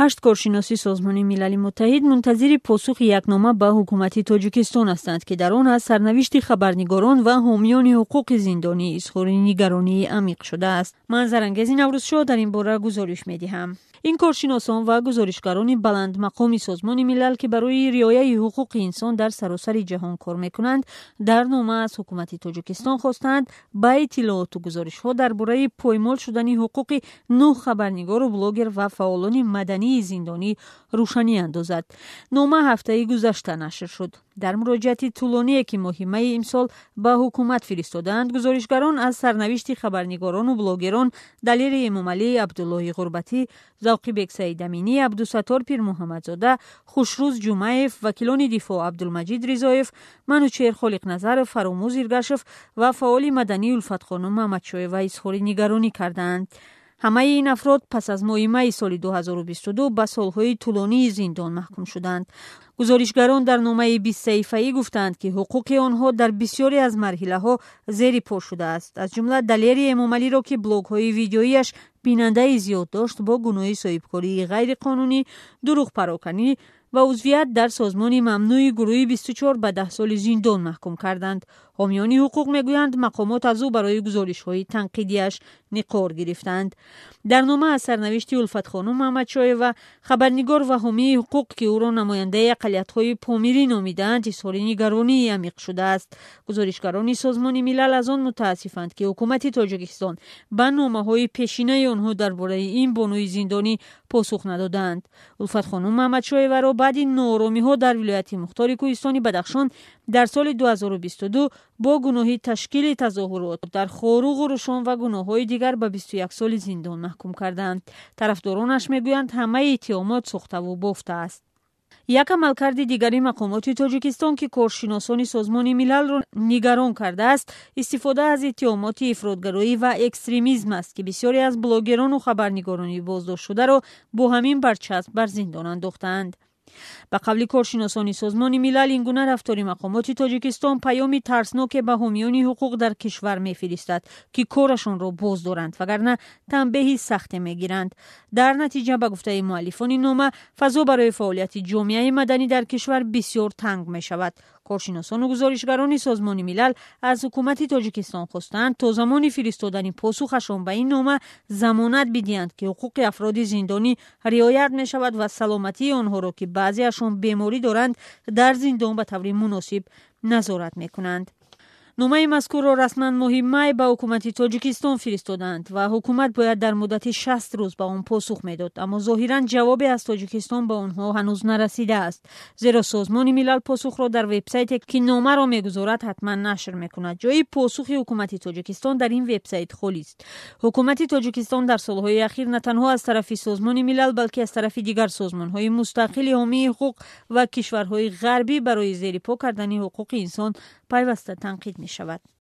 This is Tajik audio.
هشت کارشناسی سازمان ملل متحد منتظر پاسخ یکنامه به حکومت تاجیکستان هستند که در آن از سرنوشت خبرنگاران و حامیان حقوق زندانی اظهار نگرانی عمیق شده است من زرنگزی شو در این باره گزارش می‌دهم. این کارشناسان و گزارشگران بلند مقام سازمان ملل که برای رعایت حقوق انسان در سراسر جهان کار می‌کنند، در نامه از حکومت تاجیکستان خواستند با اطلاعات و گزارش ها درباره پایمال شدن حقوق نو خبرنگار و بلاگر و فعالان مدنی мадании зиндонӣ рӯшанӣ андозад. Нома ҳафтаи гузашта нашр шуд. Дар муроҷиати тӯлоние ки моҳи майи имсол ба ҳукумат фиристодаанд гузоришгарон аз сарнавишти хабарнигорону блогерон далери эмомалӣ абдуллоҳи ғурбатӣ завқибек саидаминӣ абдусаттор пирмуҳаммадзода хушрӯз ҷумаев вакилони дифоъ абдулмаҷид ризоев манучер холиқназаров фаромӯз иргашев ва фаъоли маданӣ улфатхонум маҳмадшоева изҳори нигаронӣ карданд ҳамаи ин афрод пас аз моҳи майи соли 2022 ба солҳои тӯлонии зиндон маҳкум шуданд. Гузоришгарон дар номаи бистсаҳифаӣ гуфтанд ки ҳуқуқи онҳо дар бисёре аз марҳилаҳо зери по шудааст аз ҷумла далери эмомалиро ки блогҳои видеоияш бинандаи зиёд дошт бо гуноҳи соҳибкории ғайриқонунӣ дурӯғпароканӣ ва узвият дар созмони мамнӯи гурӯҳи бисту чор ба даҳ соли зиндон маҳкум карданд. ҳомиёни ҳуқуқ мегӯянд мақомот аз ӯ барои гузоришҳои танқидиаш ниқор гирифтанд дар нома аз сарнавишти улфатхонум маҳмадшоева хабарнигор ва ҳомии ҳуқуқ ки ӯро намояндаи ақалиятҳои помирӣ номидаанд изҳори нигаронии амиқ шудааст. гузоришгарони созмони милал аз он мутаассифанд ки ҳукумати тоҷикистон ба номаҳои пешинаи آنها درباره این بانوی زندانی پاسخ ندادند. الفت خانم محمد شایور و بعد نارامی ها در ولایت مختاری کوهستان بدخشان در سال 2022 با گناهی تشکیل تظاهرات در خورو و و گناه های دیگر به 21 سال زندان محکوم کردند. طرفدارانش می‌گویند همه اتهامات سوخته و بافته است. Як амалкарди дигари мақомоти тоҷикистон ки коршиносони созмони милалро нигарон кардааст истифода аз иттиҳомоти ифротгароӣ ва экстремизм аст ки бисёре аз блогерону хабарнигорони боздоштшударо бо ҳамин барчасп бар зиндон андохтаанд با قبلی کارشناسان سازمان ملل این گونه رفتار مقامات تاجیکستان پیامی ترسناک به حامیان حقوق در کشور میفرستد که کارشان را باز دارند وگرنه تنبیه سخت می‌گیرند. در نتیجه به گفته مؤلفان نامه فضا برای فعالیت جامعه مدنی در کشور بسیار تنگ می شود کارشناسان و گزارشگران سازمان ملل از حکومت تاجیکستان خواستند تا زمان فرستادن پاسخشان به این نامه ضمانت بدهند که حقوق افراد زندانی رعایت می شود و سلامتی آنها را که بعضیشون بیماری دارند در زندان به طور مناسب نظارت می‌کنند. Номаи мазкурро расман моҳи май ба ҳукумати тоҷикистон фиристоданд ва ҳукумат бояд дар муддати шаст рӯз ба он посух медод аммо зоҳиран ҷавобе аз тоҷикистон ба онҳо ҳанӯз нарасидааст зеро созмони милал посухро дар вебсайте ки номаро мегузорад ҳатман нашр мекунад. Ҷои посухи ҳукумати тоҷикистон дар ин вебсайт холист ҳукумати тоҷикистон дар солҳои ахир на танҳо аз тарафи созмони милал балки аз тарафи дигар созмонҳои мустақили ҳомии ҳуқуқ ва кишварҳои ғарбӣ барои зерипо кардани ҳуқуқи инсон пайваста танқид شود.